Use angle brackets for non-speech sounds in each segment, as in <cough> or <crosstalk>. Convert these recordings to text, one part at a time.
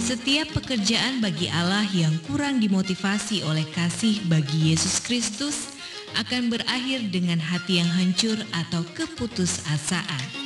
Setiap pekerjaan bagi Allah yang kurang dimotivasi oleh kasih bagi Yesus Kristus akan berakhir dengan hati yang hancur atau keputusasaan.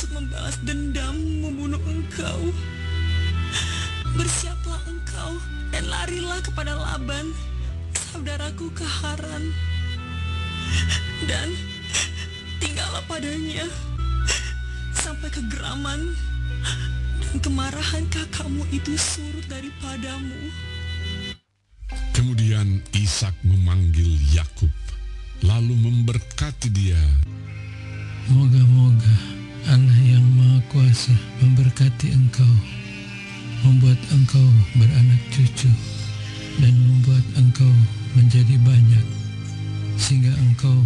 Bermaksud membalas dendam membunuh engkau. Bersiaplah engkau dan larilah kepada Laban, saudaraku ke Haran. Dan tinggallah padanya sampai kegeraman dan kemarahan kakakmu itu surut daripadamu. Kemudian Ishak memanggil Yakub, lalu memberkati dia. Moga-moga Allah yang Maha Kuasa memberkati engkau, membuat engkau beranak cucu, dan membuat engkau menjadi banyak, sehingga engkau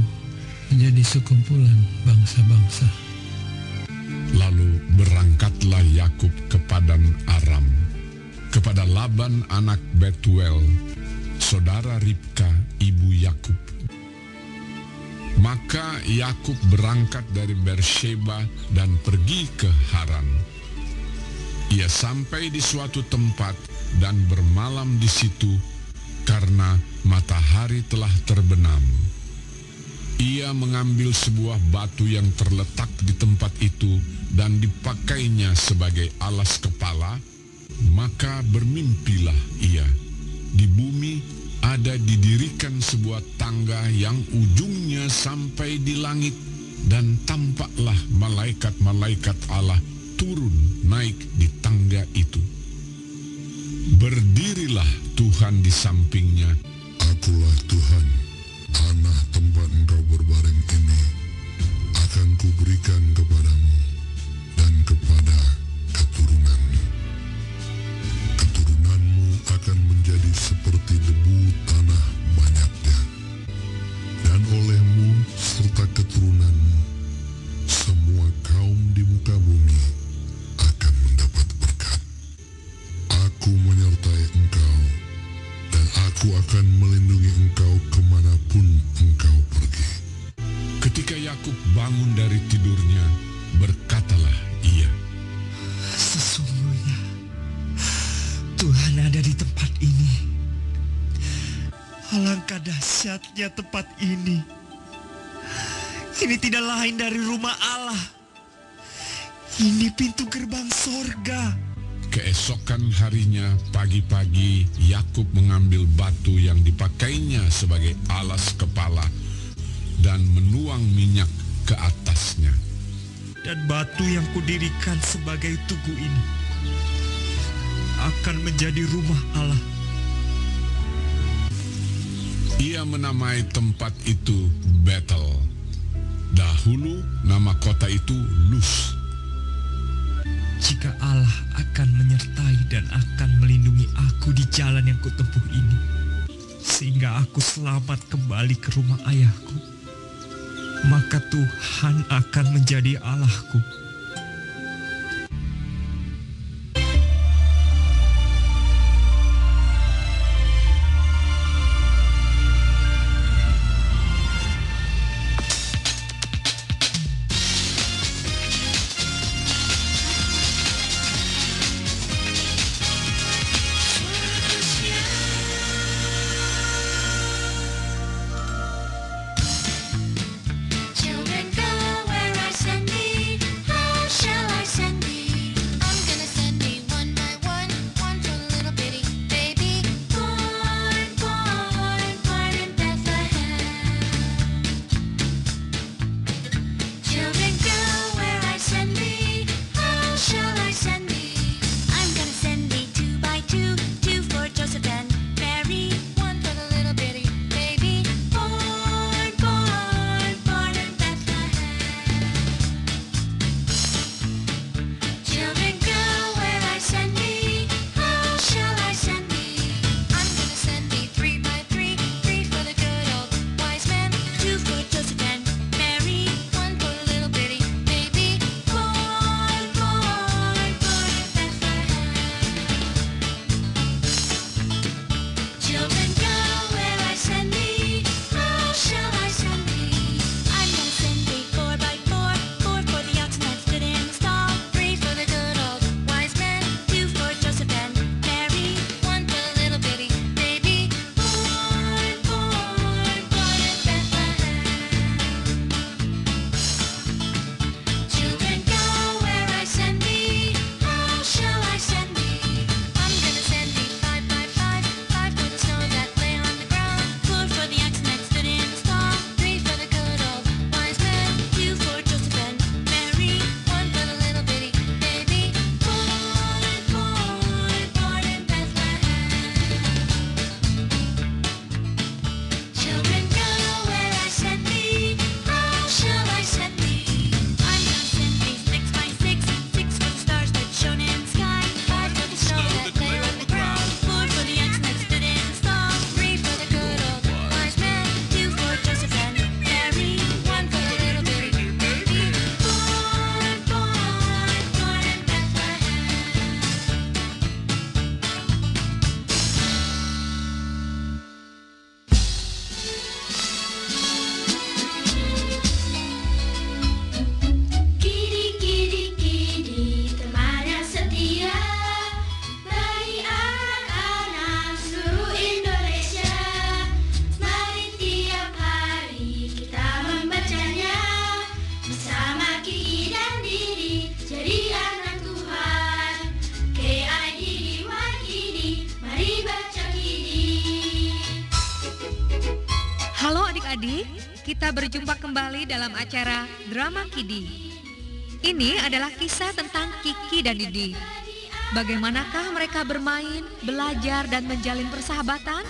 menjadi sekumpulan bangsa-bangsa. Lalu berangkatlah Yakub ke Padan Aram, kepada Laban anak Betuel, saudara Ribka ibu Yakub. Maka Yakub berangkat dari Bersheba dan pergi ke Haran. Ia sampai di suatu tempat dan bermalam di situ karena matahari telah terbenam. Ia mengambil sebuah batu yang terletak di tempat itu dan dipakainya sebagai alas kepala, maka bermimpilah ia. Di bumi ada didirikan sebuah tangga yang ujungnya sampai di langit dan tampaklah malaikat-malaikat Allah turun naik di tangga itu. Berdirilah Tuhan di sampingnya. Akulah Tuhan, tanah tempat engkau berbaring ini akan kuberikan kepadamu dan kepada keturunanmu. Akan menjadi seperti debu dahsyatnya tempat ini. Ini tidak lain dari rumah Allah. Ini pintu gerbang sorga. Keesokan harinya pagi-pagi Yakub mengambil batu yang dipakainya sebagai alas kepala dan menuang minyak ke atasnya. Dan batu yang kudirikan sebagai tugu ini akan menjadi rumah Allah. Ia menamai tempat itu Betel. Dahulu nama kota itu Luz. Jika Allah akan menyertai dan akan melindungi aku di jalan yang kutempuh ini, sehingga aku selamat kembali ke rumah ayahku, maka Tuhan akan menjadi Allahku. Drama Kidi. Ini adalah kisah tentang Kiki dan Didi. Bagaimanakah mereka bermain, belajar, dan menjalin persahabatan?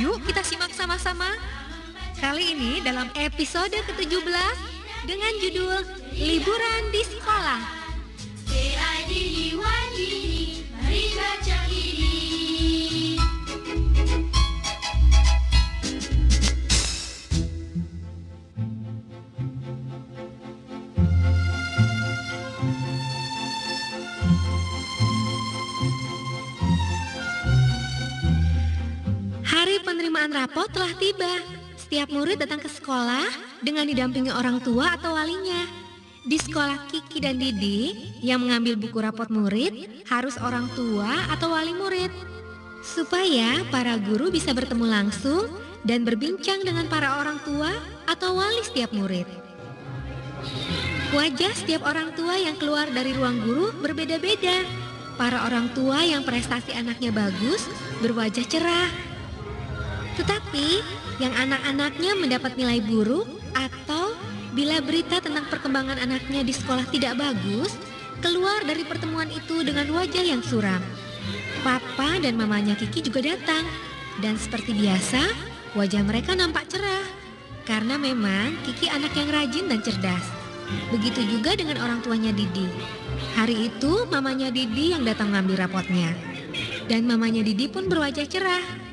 Yuk kita simak sama-sama. Kali ini dalam episode ke-17 dengan judul Liburan di Sekolah. Penerimaan rapot telah tiba. Setiap murid datang ke sekolah dengan didampingi orang tua atau walinya. Di sekolah Kiki dan Didi, yang mengambil buku rapot murid harus orang tua atau wali murid. Supaya para guru bisa bertemu langsung dan berbincang dengan para orang tua atau wali setiap murid. Wajah setiap orang tua yang keluar dari ruang guru berbeda-beda. Para orang tua yang prestasi anaknya bagus berwajah cerah. Tetapi yang anak-anaknya mendapat nilai buruk atau bila berita tentang perkembangan anaknya di sekolah tidak bagus, keluar dari pertemuan itu dengan wajah yang suram. Papa dan mamanya Kiki juga datang. Dan seperti biasa, wajah mereka nampak cerah. Karena memang Kiki anak yang rajin dan cerdas. Begitu juga dengan orang tuanya Didi. Hari itu mamanya Didi yang datang mengambil rapotnya. Dan mamanya Didi pun berwajah cerah.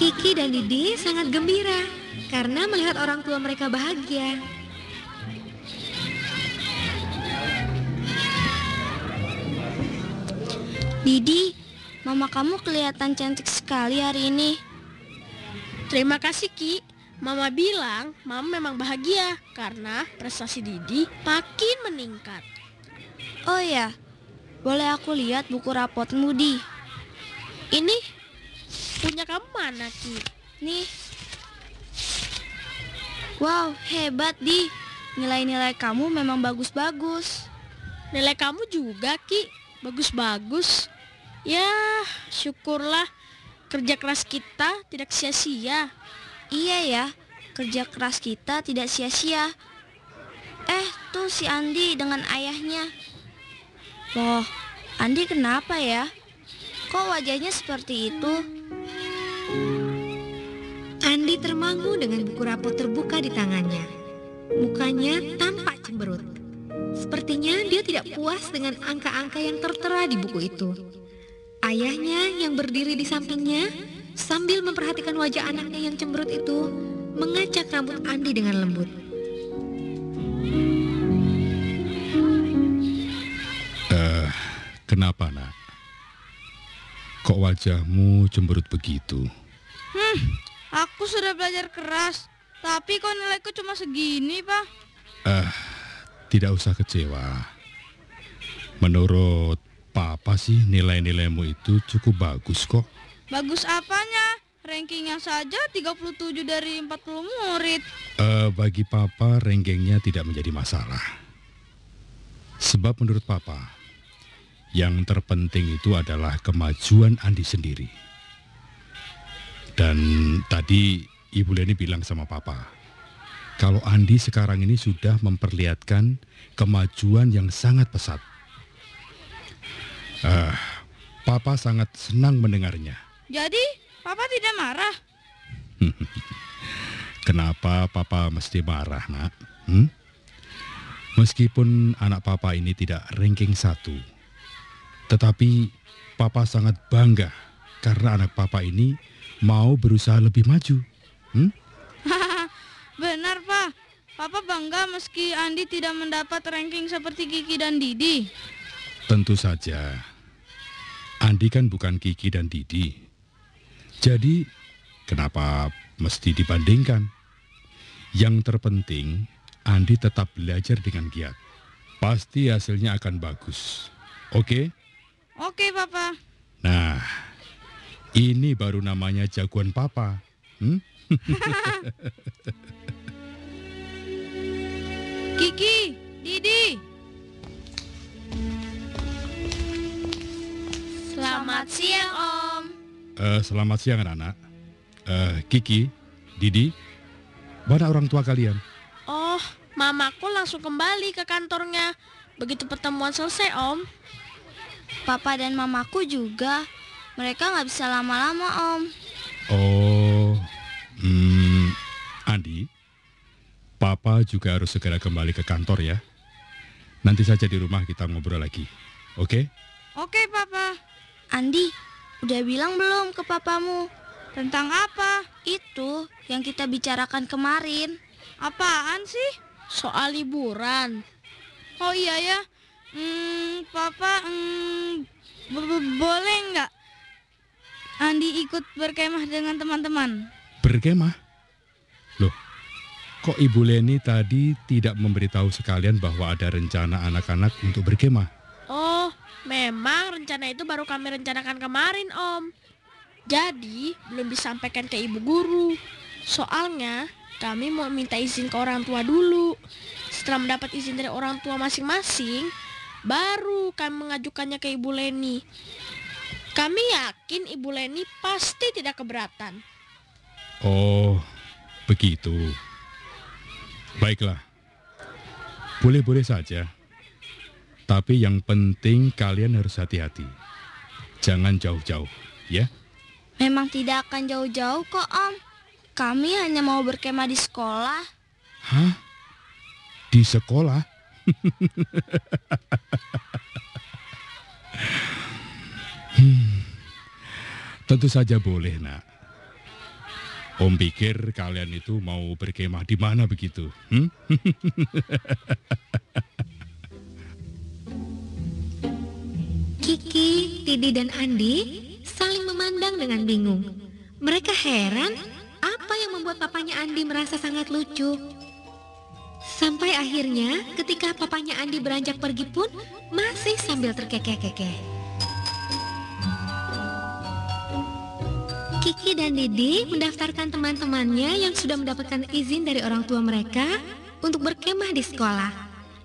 Kiki dan Didi sangat gembira karena melihat orang tua mereka bahagia. Didi, mama kamu kelihatan cantik sekali hari ini. Terima kasih Ki. Mama bilang mama memang bahagia karena prestasi Didi makin meningkat. Oh ya, boleh aku lihat buku rapotmu di? Ini punya kamu mana Ki? Nih. Wow, hebat di. Nilai-nilai kamu memang bagus-bagus. Nilai kamu juga Ki, bagus-bagus. Ya, syukurlah kerja keras kita tidak sia-sia. Iya ya, kerja keras kita tidak sia-sia. Eh, tuh si Andi dengan ayahnya. Loh, Andi kenapa ya? Kok wajahnya seperti itu? Andi termangu dengan buku rapot terbuka di tangannya. Mukanya tampak cemberut. Sepertinya dia tidak puas dengan angka-angka yang tertera di buku itu. Ayahnya yang berdiri di sampingnya sambil memperhatikan wajah anaknya yang cemberut itu mengacak rambut Andi dengan lembut. Eh, kenapa nak? Kok wajahmu cemberut begitu? Hmm, aku sudah belajar keras, tapi kok nilaiku cuma segini, Pak? Eh, tidak usah kecewa. Menurut Papa sih nilai-nilaimu itu cukup bagus kok. Bagus apanya? Rankingnya saja 37 dari 40 murid. Eh, bagi Papa rankingnya tidak menjadi masalah. Sebab menurut Papa, yang terpenting itu adalah kemajuan Andi sendiri. Dan tadi Ibu Leni bilang sama Papa, kalau Andi sekarang ini sudah memperlihatkan kemajuan yang sangat pesat. Ah, Papa sangat senang mendengarnya. Jadi, Papa tidak marah? <laughs> Kenapa Papa mesti marah, nak? Hmm? Meskipun anak Papa ini tidak ranking satu, tetapi Papa sangat bangga karena anak Papa ini mau berusaha lebih maju. Hmm? <laughs> Benar, Pak. Papa bangga meski Andi tidak mendapat ranking seperti Kiki dan Didi. Tentu saja. Andi kan bukan Kiki dan Didi. Jadi, kenapa mesti dibandingkan? Yang terpenting, Andi tetap belajar dengan giat. Pasti hasilnya akan bagus. Oke? Oke, Papa. Nah, ini baru namanya jagoan Papa. Hmm? <laughs> Kiki, Didi. Selamat siang, Om. Eh, selamat siang anak-anak. Eh, Kiki, Didi, Mana orang tua kalian? Oh, mamaku langsung kembali ke kantornya. Begitu pertemuan selesai, Om. Papa dan mamaku juga. Mereka nggak bisa lama-lama, Om. Oh, hmm, Andi, Papa juga harus segera kembali ke kantor ya. Nanti saja di rumah kita ngobrol lagi, oke? Oke, Papa. Andi, udah bilang belum ke papamu? Tentang apa? Itu yang kita bicarakan kemarin. Apaan sih? Soal liburan. Oh iya ya. Hmm, Papa, hmm, bo- bo- boleh nggak Andi ikut berkemah dengan teman-teman? Berkemah? Loh, kok Ibu Leni tadi tidak memberitahu sekalian bahwa ada rencana anak-anak untuk berkemah? Oh, memang rencana itu baru kami rencanakan kemarin, Om. Jadi, belum disampaikan ke ibu guru. Soalnya, kami mau minta izin ke orang tua dulu. Setelah mendapat izin dari orang tua masing-masing, baru kami mengajukannya ke Ibu Leni. Kami yakin Ibu Leni pasti tidak keberatan. Oh, begitu. Baiklah. Boleh-boleh saja. Tapi yang penting kalian harus hati-hati. Jangan jauh-jauh, ya. Memang tidak akan jauh-jauh kok, Om. Kami hanya mau berkemah di sekolah. Hah? Di sekolah? Hmm, Tentu saja boleh, nak. Om pikir kalian itu mau berkemah di mana begitu? Hmm? <laughs> Kiki, Didi, dan Andi saling memandang dengan bingung. Mereka heran apa yang membuat papanya Andi merasa sangat lucu. Sampai akhirnya ketika papanya Andi beranjak pergi pun masih sambil terkekeh-kekeh. Kiki dan Didi mendaftarkan teman-temannya yang sudah mendapatkan izin dari orang tua mereka untuk berkemah di sekolah.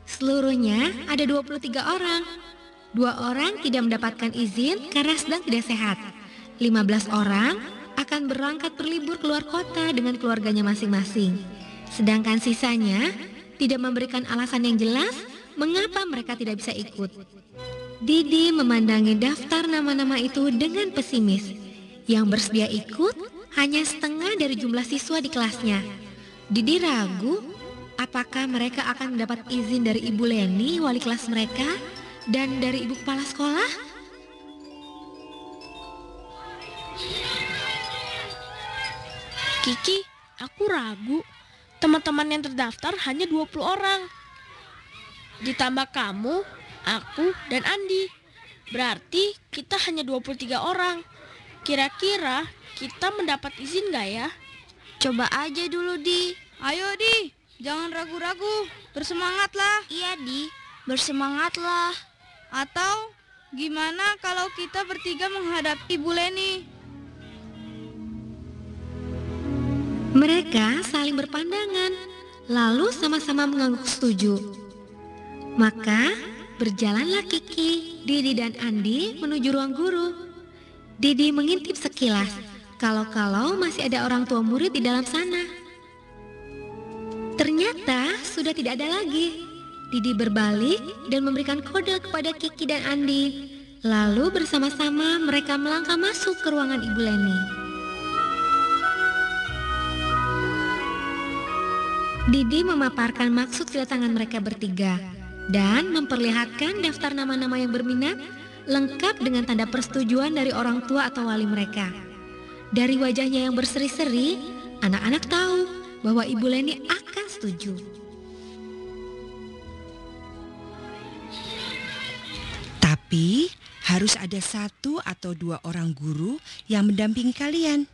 Seluruhnya ada 23 orang. Dua orang tidak mendapatkan izin karena sedang tidak sehat. 15 orang akan berangkat berlibur keluar kota dengan keluarganya masing-masing. Sedangkan sisanya tidak memberikan alasan yang jelas mengapa mereka tidak bisa ikut. Didi memandangi daftar nama-nama itu dengan pesimis. Yang bersedia ikut hanya setengah dari jumlah siswa di kelasnya. Didi ragu apakah mereka akan mendapat izin dari Ibu Leni, wali kelas mereka, dan dari Ibu Kepala Sekolah? Kiki, aku ragu. Teman-teman yang terdaftar hanya 20 orang. Ditambah kamu, aku, dan Andi. Berarti kita hanya 23 orang. Kira-kira kita mendapat izin nggak ya? Coba aja dulu, Di. Ayo, Di. Jangan ragu-ragu. Bersemangatlah. Iya, Di. Bersemangatlah. Atau gimana kalau kita bertiga menghadap Ibu Leni? Mereka saling berpandangan, lalu sama-sama mengangguk setuju. Maka berjalanlah Kiki, Didi dan Andi menuju ruang guru. Didi mengintip sekilas, kalau-kalau masih ada orang tua murid di dalam sana. Ternyata sudah tidak ada lagi. Didi berbalik dan memberikan kode kepada Kiki dan Andi. Lalu bersama-sama mereka melangkah masuk ke ruangan Ibu Leni. Didi memaparkan maksud kedatangan mereka bertiga dan memperlihatkan daftar nama-nama yang berminat lengkap dengan tanda persetujuan dari orang tua atau wali mereka. Dari wajahnya yang berseri-seri, anak-anak tahu bahwa Ibu Leni akan setuju. Tapi harus ada satu atau dua orang guru yang mendampingi kalian.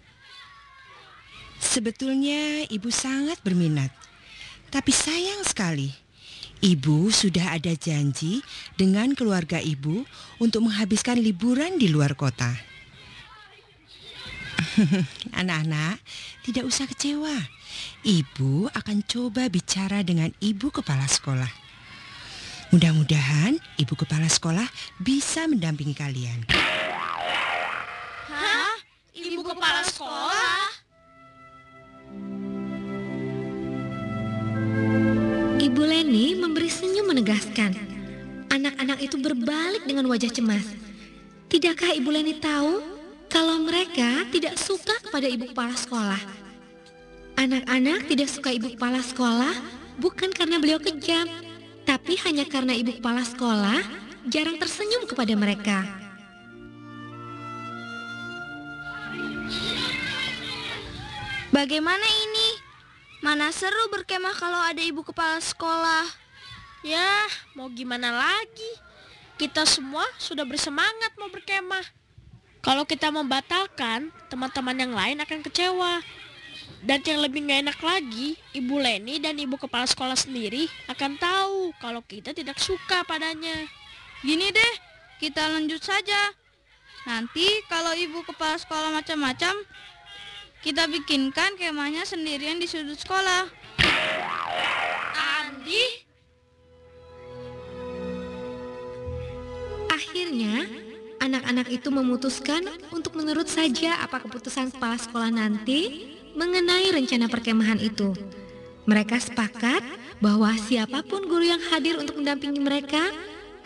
Sebetulnya ibu sangat berminat. Tapi sayang sekali, ibu sudah ada janji dengan keluarga ibu untuk menghabiskan liburan di luar kota. <laughs> Anak-anak, tidak usah kecewa. Ibu akan coba bicara dengan ibu kepala sekolah. Mudah-mudahan ibu kepala sekolah bisa mendampingi kalian. Hah? Ibu kepala sekolah? Leni memberi senyum menegaskan. Anak-anak itu berbalik dengan wajah cemas. Tidakkah Ibu Leni tahu kalau mereka tidak suka kepada ibu kepala sekolah? Anak-anak tidak suka ibu kepala sekolah bukan karena beliau kejam, tapi hanya karena ibu kepala sekolah jarang tersenyum kepada mereka. Bagaimana ini? Mana seru berkemah kalau ada ibu kepala sekolah. Ya, mau gimana lagi? Kita semua sudah bersemangat mau berkemah. Kalau kita membatalkan, teman-teman yang lain akan kecewa. Dan yang lebih gak enak lagi, Ibu Leni dan Ibu Kepala Sekolah sendiri akan tahu kalau kita tidak suka padanya. Gini deh, kita lanjut saja. Nanti kalau ibu kepala sekolah macam-macam, kita bikinkan kemahnya sendirian di sudut sekolah. Andi? Akhirnya, anak-anak itu memutuskan untuk menurut saja apa keputusan kepala sekolah nanti mengenai rencana perkemahan itu. Mereka sepakat bahwa siapa pun guru yang hadir untuk mendampingi mereka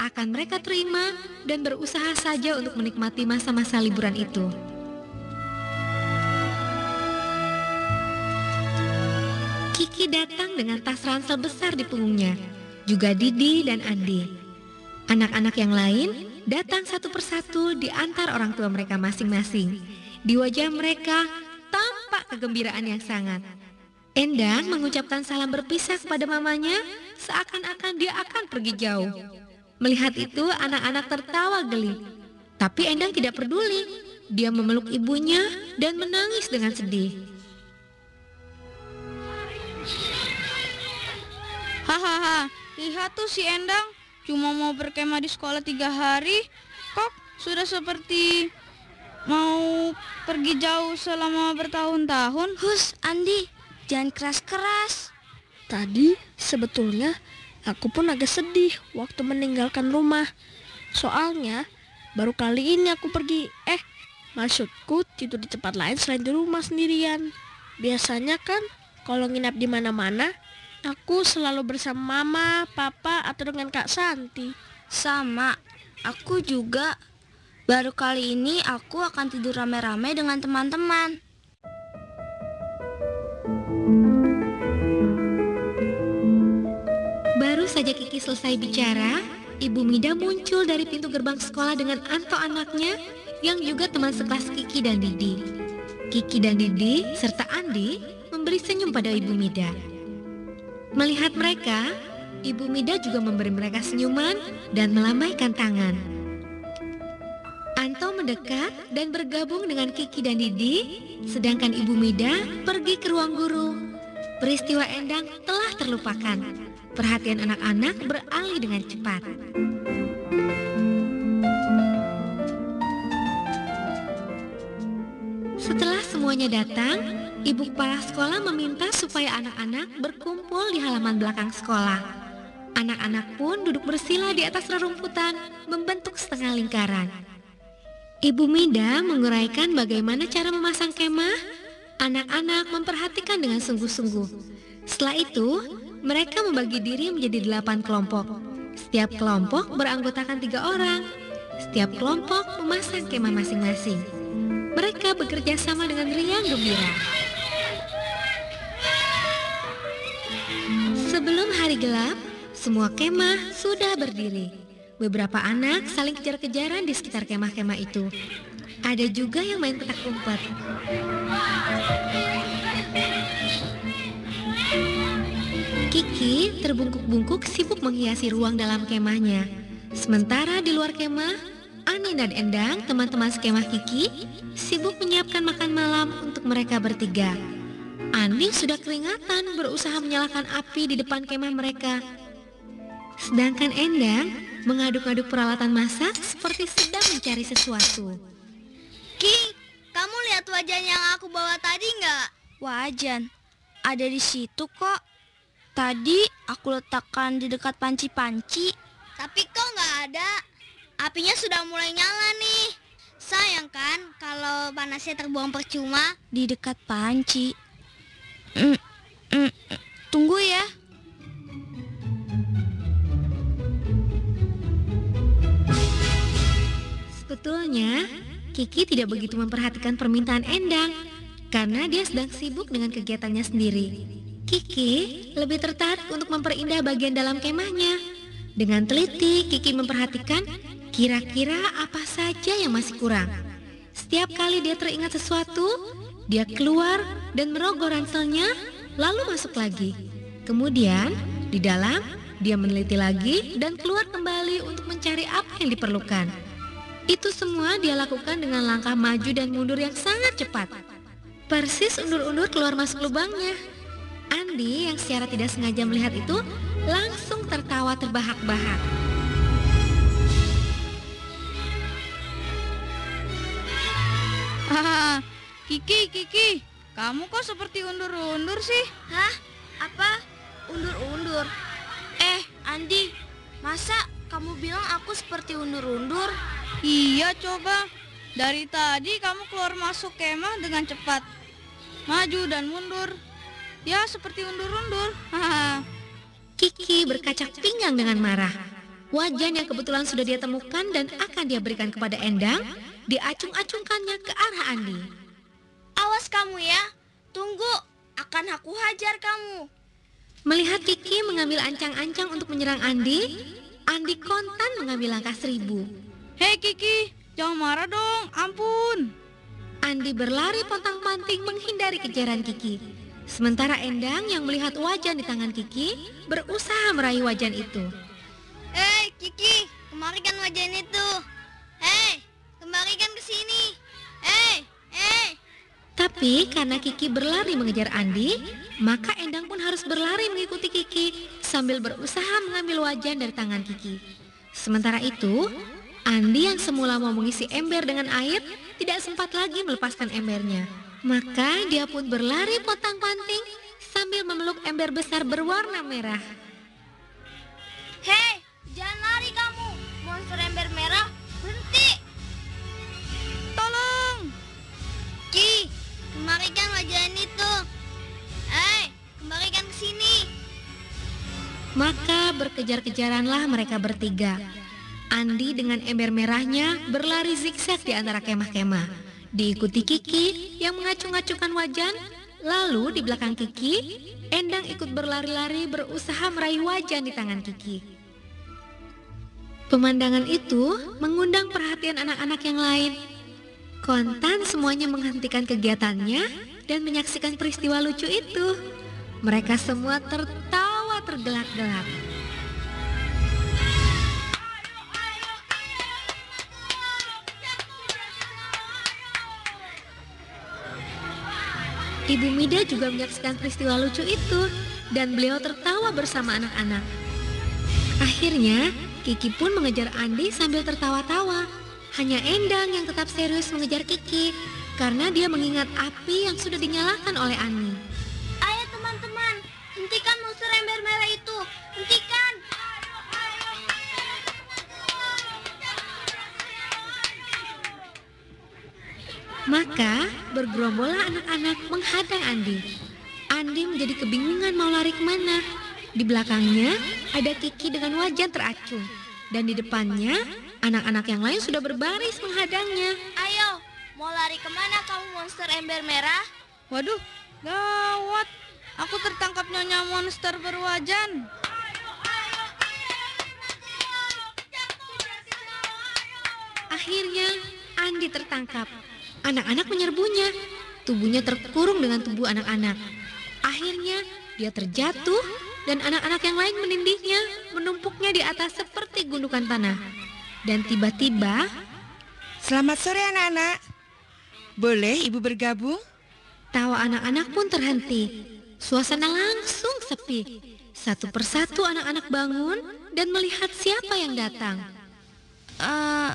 akan mereka terima dan berusaha saja untuk menikmati masa-masa liburan itu. Kiki datang dengan tas ransel besar di punggungnya, juga Didi dan Andi. Anak-anak yang lain datang satu persatu di antar orang tua mereka masing-masing. Di wajah mereka tampak kegembiraan yang sangat. Endang mengucapkan salam berpisah kepada mamanya seakan-akan dia akan pergi jauh. Melihat itu anak-anak tertawa geli. Tapi Endang tidak peduli. Dia memeluk ibunya dan menangis dengan sedih. Hahaha, lihat tuh si Endang cuma mau berkemah di sekolah tiga hari, kok sudah seperti mau pergi jauh selama bertahun-tahun. Hus, Andi, jangan keras-keras. Tadi sebetulnya aku pun agak sedih waktu meninggalkan rumah. Soalnya baru kali ini aku pergi. Eh, maksudku tidur di tempat lain selain di rumah sendirian. Biasanya kan kalau nginap di mana-mana, aku selalu bersama mama, papa, atau dengan Kak Santi. Sama, aku juga. Baru kali ini aku akan tidur rame-rame dengan teman-teman. Baru saja Kiki selesai bicara, Ibu Mida muncul dari pintu gerbang sekolah dengan Anto anaknya yang juga teman sekelas Kiki dan Didi. Kiki dan Didi serta Andi memberi senyum pada Ibu Mida. Melihat mereka, Ibu Mida juga memberi mereka senyuman dan melambaikan tangan. Anto mendekat dan bergabung dengan Kiki dan Didi, sedangkan Ibu Mida pergi ke ruang guru. Peristiwa Endang telah terlupakan. Perhatian anak-anak beralih dengan cepat. Setelah semuanya datang, ibu kepala sekolah meminta supaya anak-anak berkumpul di halaman belakang sekolah. Anak-anak pun duduk bersila di atas rerumputan, membentuk setengah lingkaran. Ibu Mida menguraikan bagaimana cara memasang kemah. Anak-anak memperhatikan dengan sungguh-sungguh. Setelah itu, mereka membagi diri menjadi delapan kelompok. Setiap kelompok beranggotakan tiga orang. Setiap kelompok memasang kemah masing-masing. Mereka bekerja sama dengan riang gembira. Sebelum hari gelap, semua kemah sudah berdiri. Beberapa anak saling kejar-kejaran di sekitar kemah-kemah itu. Ada juga yang main petak umpet. Kiki terbungkuk-bungkuk sibuk menghiasi ruang dalam kemahnya. Sementara di luar kemah, Ani dan Endang, teman-teman skemah Kiki, sibuk menyiapkan makan malam untuk mereka bertiga. Ani sudah keringatan berusaha menyalakan api di depan kemah mereka. Sedangkan Endang mengaduk-aduk peralatan masak seperti sedang mencari sesuatu. Ki, kamu lihat wajan yang aku bawa tadi nggak? Wajan, ada di situ kok. Tadi aku letakkan di dekat panci-panci. Tapi kok nggak ada? Apinya sudah mulai nyala nih. Sayang kan kalau panasnya terbuang percuma di dekat panci. Mm, mm, tunggu ya. Sebetulnya, Kiki tidak begitu memperhatikan permintaan Endang karena dia sedang sibuk dengan kegiatannya sendiri. Kiki lebih tertarik untuk memperindah bagian dalam kemahnya. Dengan teliti, Kiki memperhatikan kira-kira apa saja yang masih kurang. Setiap kali dia teringat sesuatu, dia keluar dan merogoh ranselnya, lalu masuk lagi. Kemudian, di dalam, dia meneliti lagi dan keluar kembali untuk mencari apa yang diperlukan. Itu semua dia lakukan dengan langkah maju dan mundur yang sangat cepat. Persis undur-undur keluar masuk lubangnya. Andi yang secara tidak sengaja melihat itu langsung tertawa terbahak-bahak. Hahaha, Kiki, Kiki, kamu kok seperti undur-undur sih? Hah? Apa? Undur-undur? Eh, Andi, masa kamu bilang aku seperti undur-undur? Iya, coba. Dari tadi kamu keluar masuk kemah dengan cepat. Maju dan mundur. Ya, seperti undur-undur. <laughs> Kiki berkacak pinggang dengan marah. Wajan yang kebetulan sudah dia temukan dan akan dia berikan kepada Endang, diacung-acungkannya ke arah Andi. Awas kamu ya. Tunggu, akan aku hajar kamu. Melihat Kiki mengambil ancang-ancang untuk menyerang Andi, Andi kontan mengambil langkah seribu. Hei Kiki, jangan marah dong, ampun. Andi berlari pontang-panting menghindari kejaran Kiki. Sementara Endang yang melihat wajan di tangan Kiki berusaha meraih wajan itu. Hei, Kiki, kemarikan wajan itu. Hei, kembalikan ke sini. Hei, hei. Tapi karena Kiki berlari mengejar Andi, maka Endang pun harus berlari mengikuti Kiki sambil berusaha mengambil wajan dari tangan Kiki. Sementara itu, Andi yang semula mau mengisi ember dengan air tidak sempat lagi melepaskan embernya. Maka dia pun berlari potang-panting sambil memeluk ember besar berwarna merah. Hei, jangan lari kamu. Monster ember merah, berhenti. Tolong. Ki, kembalikan wajan itu. Hei, kembalikan ke sini. Maka berkejar-kejaranlah mereka bertiga. Andi dengan ember merahnya berlari zigzag di antara kemah-kemah. Diikuti Kiki yang mengacung-acungkan wajan, lalu di belakang Kiki, Endang ikut berlari-lari berusaha meraih wajan di tangan Kiki. Pemandangan itu mengundang perhatian anak-anak yang lain. Kontan semuanya menghentikan kegiatannya dan menyaksikan peristiwa lucu itu. Mereka semua tertawa tergelak-gelak. Ibu Mida juga menyaksikan peristiwa lucu itu dan beliau tertawa bersama anak-anak. Akhirnya, Kiki pun mengejar Andi sambil tertawa-tawa. Hanya Endang yang tetap serius mengejar Kiki karena dia mengingat api yang sudah dinyalakan oleh Ani. Ayo teman-teman, hentikan monster ember merah itu. Hentikan. Maka bergerombolah anak-anak menghadang Andi. Andi menjadi kebingungan mau lari ke mana. Di belakangnya ada Kiki dengan wajah teracung. Dan di depannya anak-anak yang lain sudah berbaris menghadangnya. Ayo, mau lari ke mana kamu monster ember merah? Waduh, gawat. Aku tertangkap nyonya monster berwajan. Akhirnya Andi tertangkap. Anak-anak menyerbunya. Tubuhnya terkurung dengan tubuh anak-anak. Akhirnya dia terjatuh dan anak-anak yang lain menindihnya, menumpuknya di atas seperti gundukan tanah. Dan tiba-tiba, Selamat sore anak-anak. Boleh ibu bergabung? tawa anak-anak pun terhenti. Suasana langsung sepi. Satu persatu anak-anak bangun dan melihat siapa yang datang. Eh,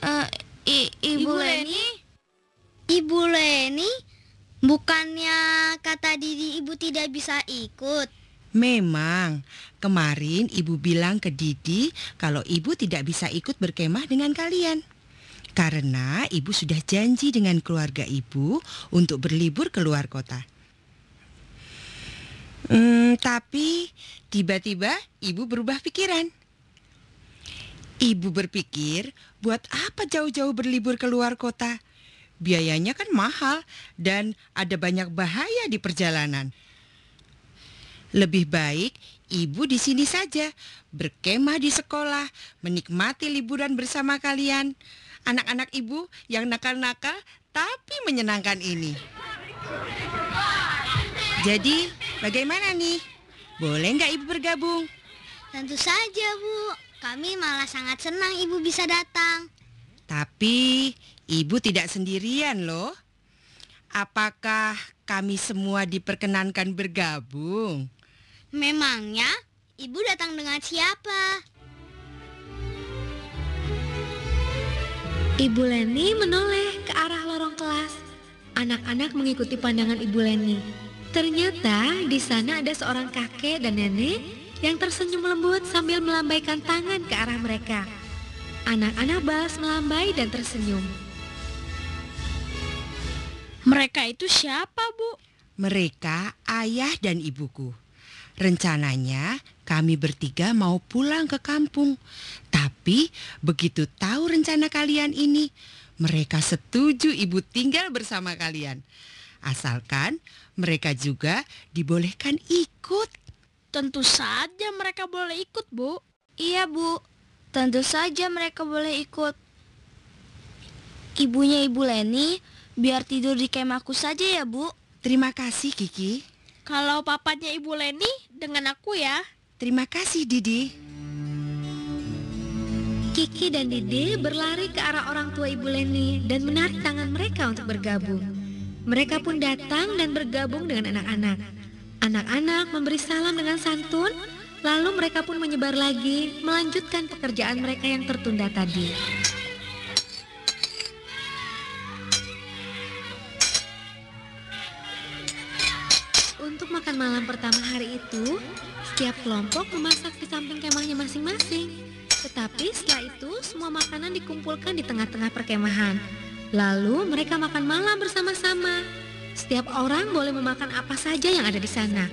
eh, I- Ibu, Ibu Leni? Ibu Leni? Bukannya kata Didi ibu tidak bisa ikut? Memang, kemarin ibu bilang ke Didi kalau ibu tidak bisa ikut berkemah dengan kalian. Karena ibu sudah janji dengan keluarga ibu untuk berlibur ke luar kota. Hmm, tapi tiba-tiba ibu berubah pikiran. Ibu berpikir, buat apa jauh-jauh berlibur ke luar kota? Biayanya kan mahal dan ada banyak bahaya di perjalanan. Lebih baik ibu di sini saja, berkemah di sekolah, menikmati liburan bersama kalian. Anak-anak ibu yang nakal-nakal tapi menyenangkan ini. Jadi, bagaimana nih? Boleh nggak ibu bergabung? Tentu saja, Bu. Kami malah sangat senang ibu bisa datang. Tapi ibu tidak sendirian loh. Apakah kami semua diperkenankan bergabung? Memangnya ibu datang dengan siapa? Ibu Leni menoleh ke arah lorong kelas. Anak-anak mengikuti pandangan Ibu Leni. Ternyata di sana ada seorang kakek dan nenek yang tersenyum lembut sambil melambaikan tangan ke arah mereka. Anak-anak balas melambai dan tersenyum. Mereka itu siapa, Bu? Mereka ayah dan ibuku. Rencananya kami bertiga mau pulang ke kampung. Tapi begitu tahu rencana kalian ini, mereka setuju ibu tinggal bersama kalian. Asalkan mereka juga dibolehkan ikut. Tentu saja mereka boleh ikut, Bu. Iya, Bu. Tentu saja mereka boleh ikut. Ibunya Ibu Leni biar tidur di kemahku saja ya, Bu. Terima kasih, Kiki. Kalau papanya Ibu Leni dengan aku ya. Terima kasih, Didi. Kiki dan Didi berlari ke arah orang tua Ibu Leni dan menarik tangan mereka untuk bergabung. Mereka pun datang dan bergabung dengan anak-anak. Anak-anak memberi salam dengan santun, lalu mereka pun menyebar lagi, melanjutkan pekerjaan mereka yang tertunda tadi. Malam pertama hari itu, setiap kelompok memasak di samping kemahnya masing-masing. Tetapi setelah itu, semua makanan dikumpulkan di tengah-tengah perkemahan. Lalu mereka makan malam bersama-sama. Setiap orang boleh memakan apa saja yang ada di sana.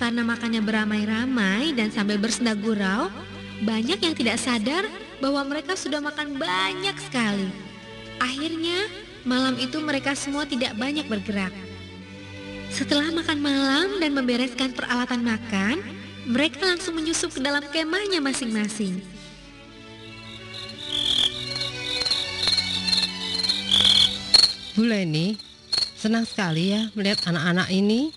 Karena makannya beramai-ramai dan sambil bersenda gurau, banyak yang tidak sadar bahwa mereka sudah makan banyak sekali. Akhirnya, malam itu mereka semua tidak banyak bergerak. Setelah makan malam dan membereskan peralatan makan, mereka langsung menyusup ke dalam kemahnya masing-masing. Bu Leni, Senang sekali ya melihat anak-anak ini.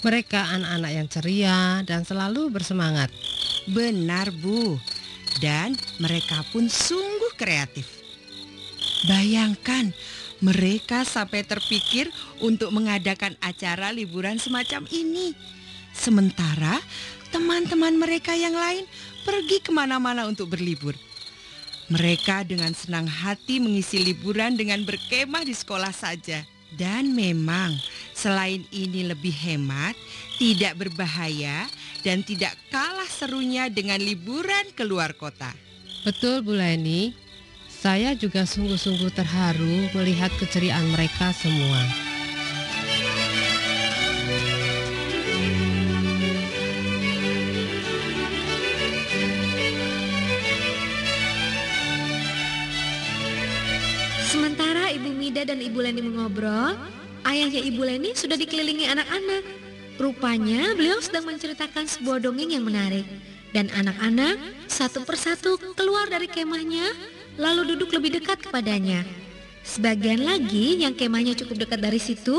Mereka anak-anak yang ceria dan selalu bersemangat. Benar, Bu. Dan mereka pun sungguh kreatif. Bayangkan, mereka sampai terpikir untuk mengadakan acara liburan semacam ini. Sementara teman-teman mereka yang lain pergi ke mana-mana untuk berlibur. Mereka dengan senang hati mengisi liburan dengan berkemah di sekolah saja. Dan memang selain ini lebih hemat, tidak berbahaya, dan tidak kalah serunya dengan liburan ke luar kota. Betul Bu Leni, saya juga sungguh-sungguh terharu melihat keceriaan mereka semua. Ida dan Ibu Leni mengobrol, ayahnya Ibu Leni sudah dikelilingi anak-anak. Rupanya beliau sedang menceritakan sebuah dongeng yang menarik. Dan anak-anak satu persatu keluar dari kemahnya, lalu duduk lebih dekat kepadanya. Sebagian lagi yang kemahnya cukup dekat dari situ,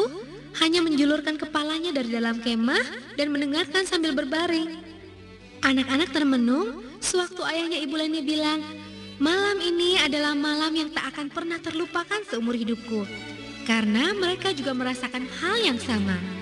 hanya menjulurkan kepalanya dari dalam kemah dan mendengarkan sambil berbaring. Anak-anak termenung sewaktu ayahnya Ibu Leni bilang, Malam ini adalah malam yang tak akan pernah terlupakan seumur hidupku, karena mereka juga merasakan hal yang sama.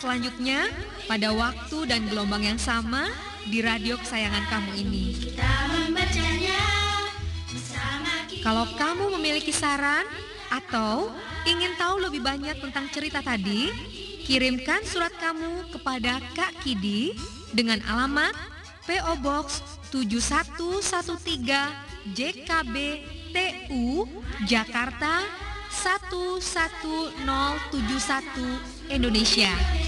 Selanjutnya pada waktu dan gelombang yang sama di radio kesayangan kamu ini. Kalau kamu memiliki saran atau ingin tahu lebih banyak tentang cerita tadi, kirimkan surat kamu kepada Kak Kidi dengan alamat PO Box 7113 JKB TU Jakarta 11071 Indonesia.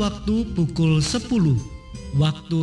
Waktu pukul 10 waktu